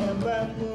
remember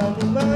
Vamos lá.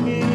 me.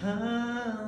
come.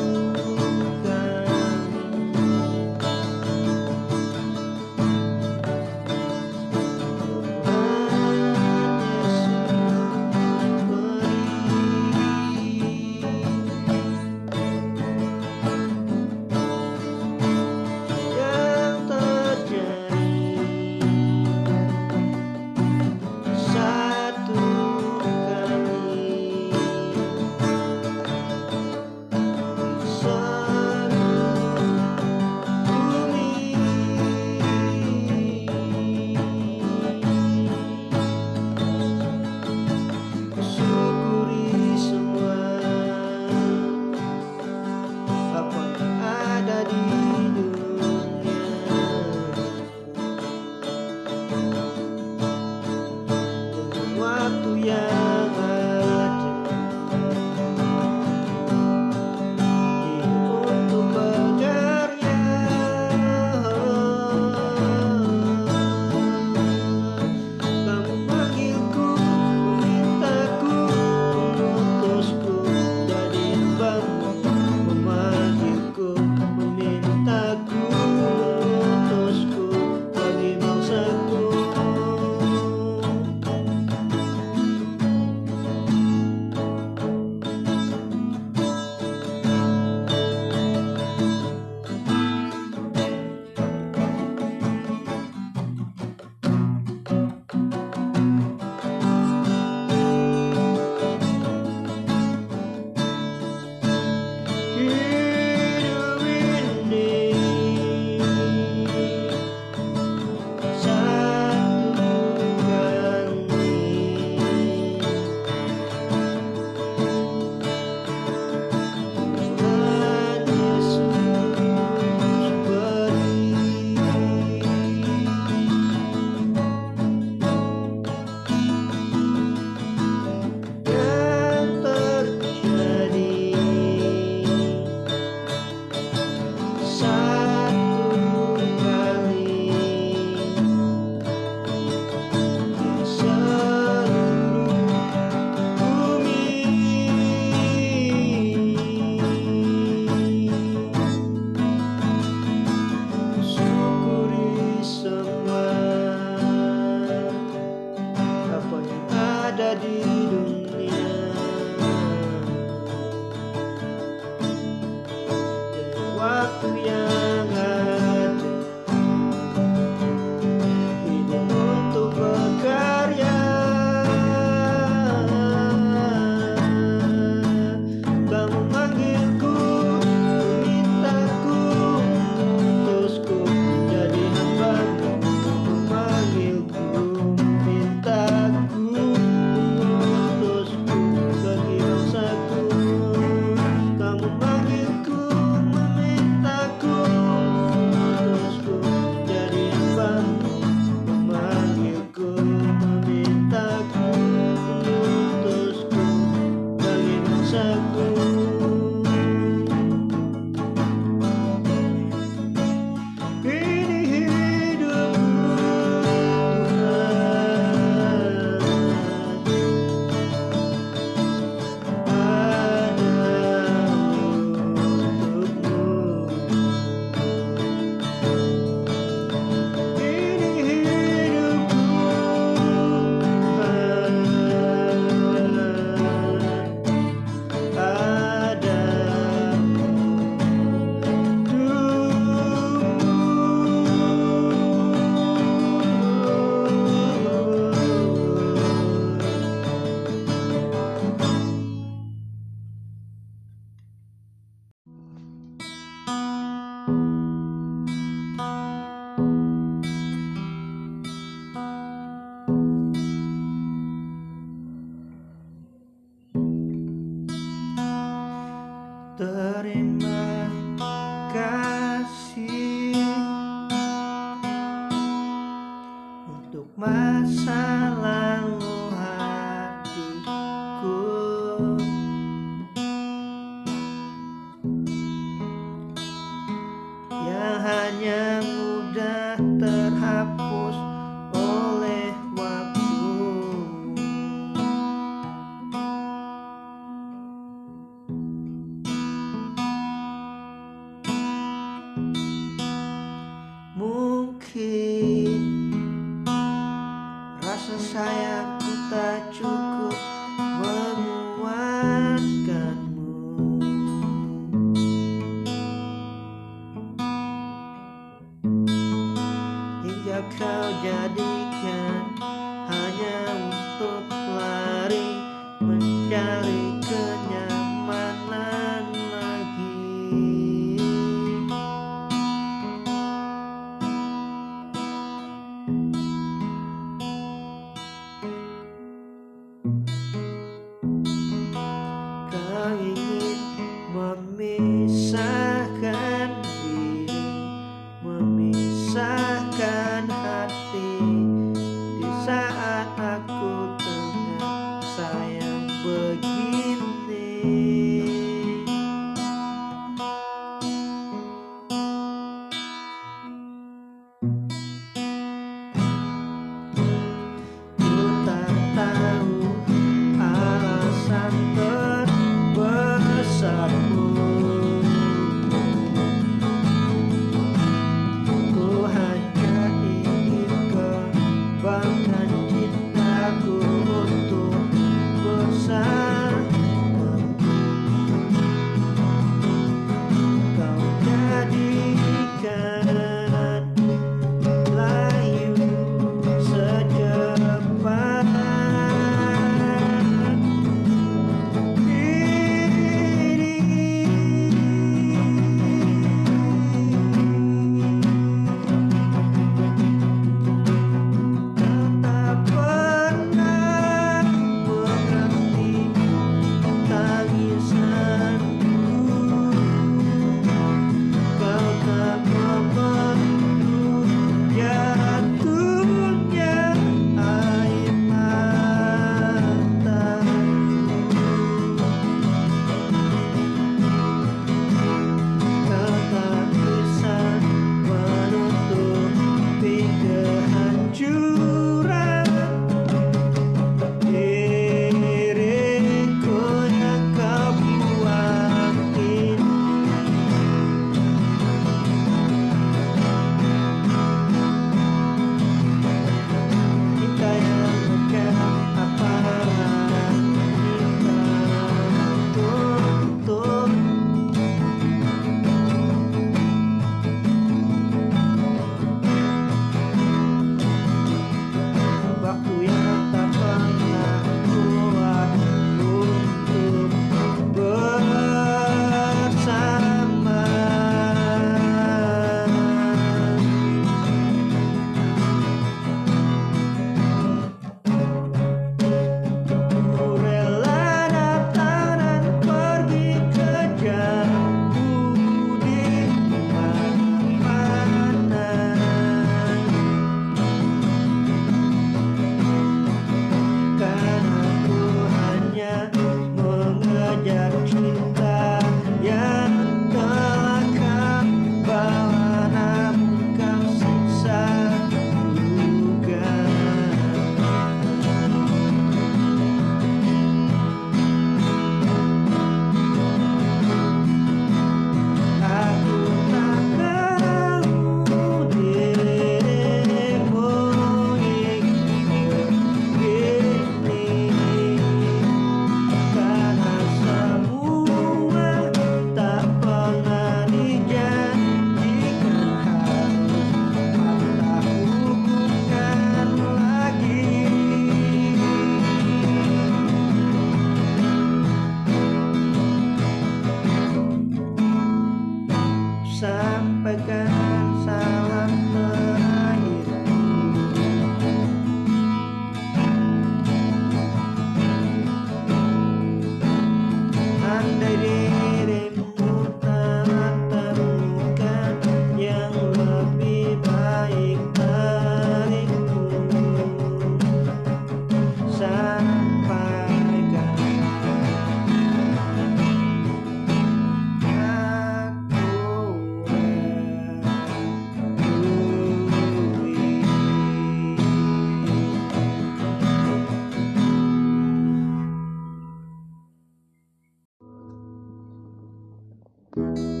Ini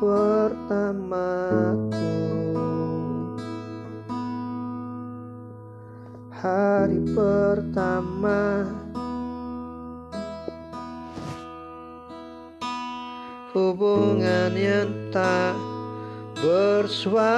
pertamaku. Hari pertama. Hubungan yang tak bersuara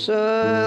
sun.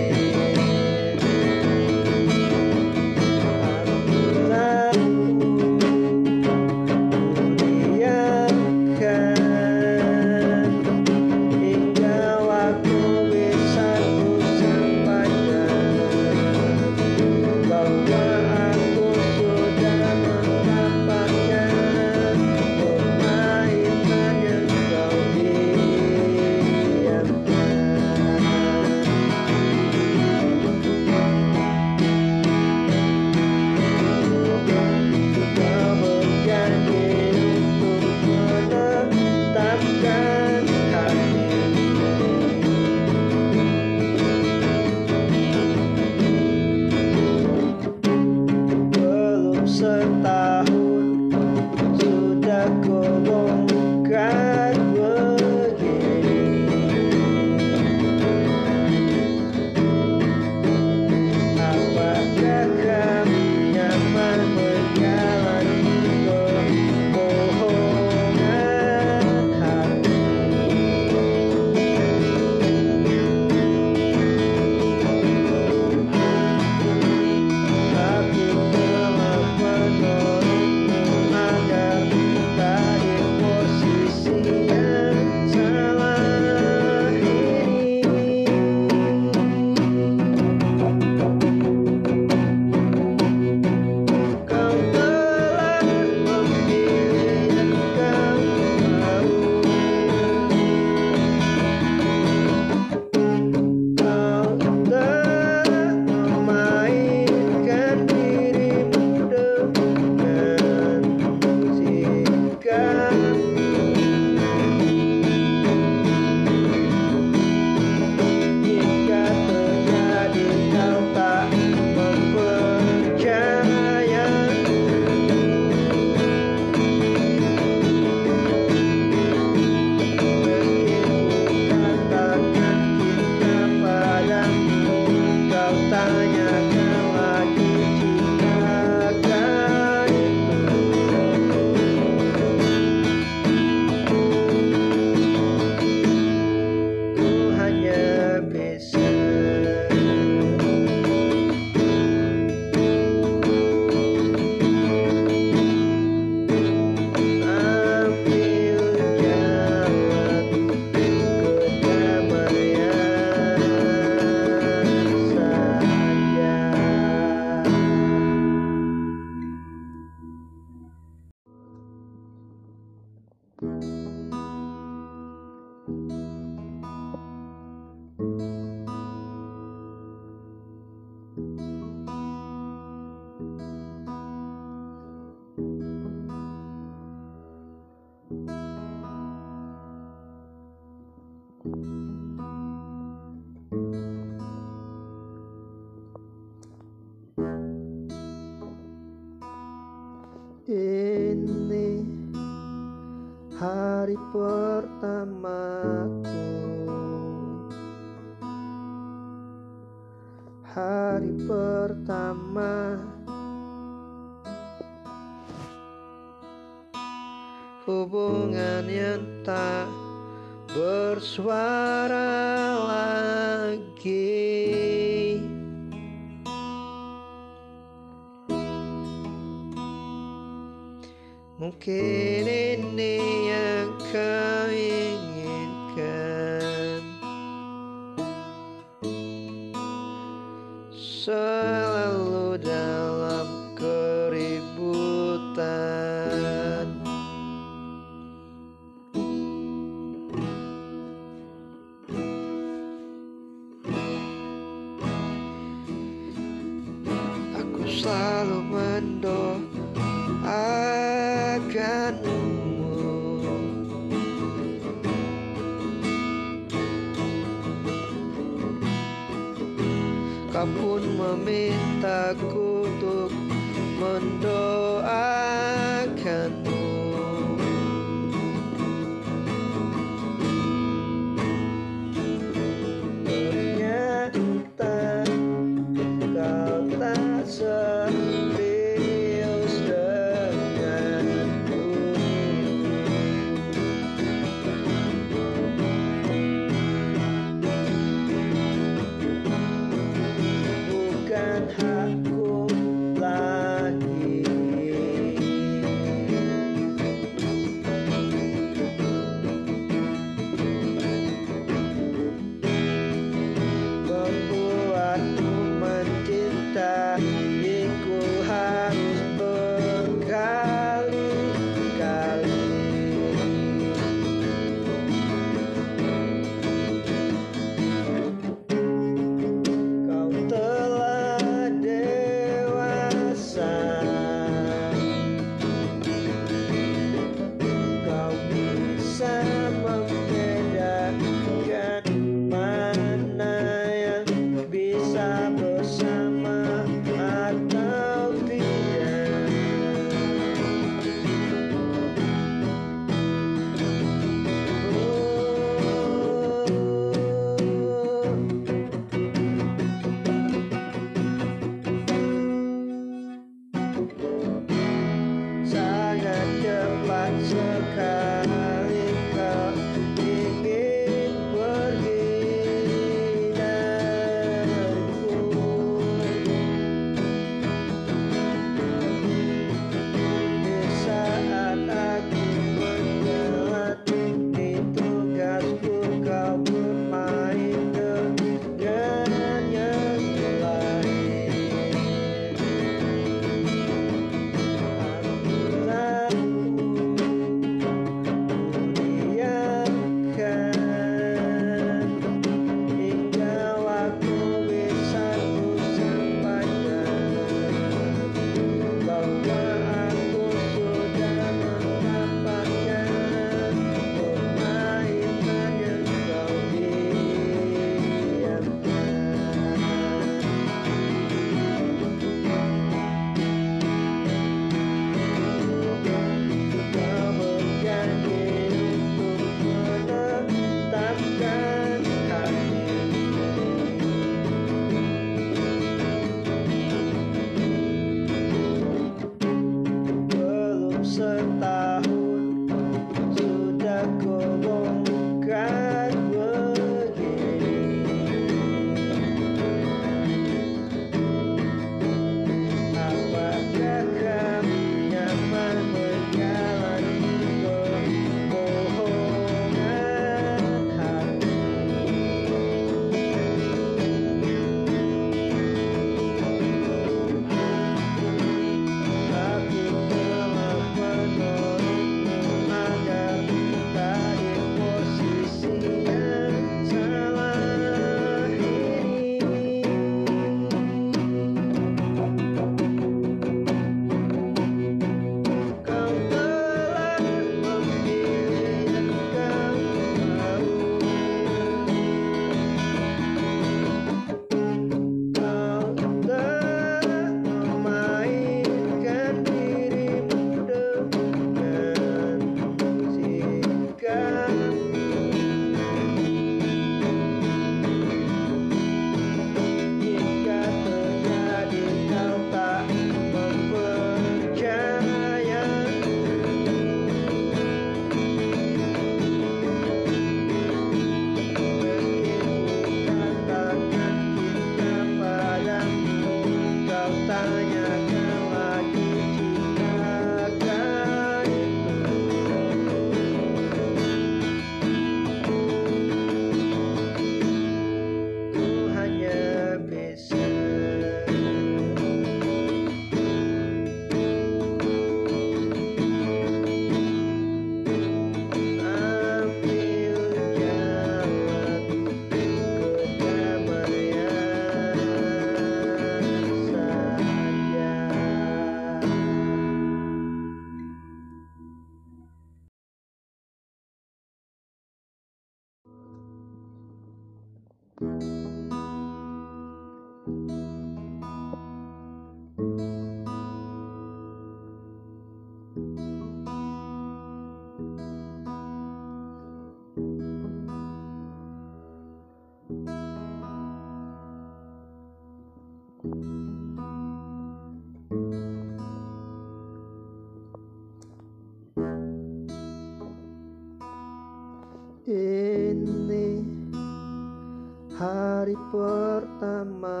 pertamaku.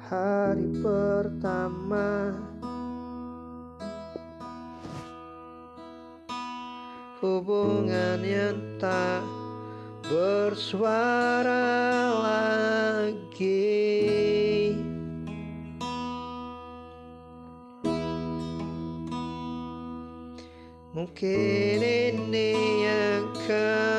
Hari pertama. Hubungan yang tak bersuara lagi. Mungkin ini could.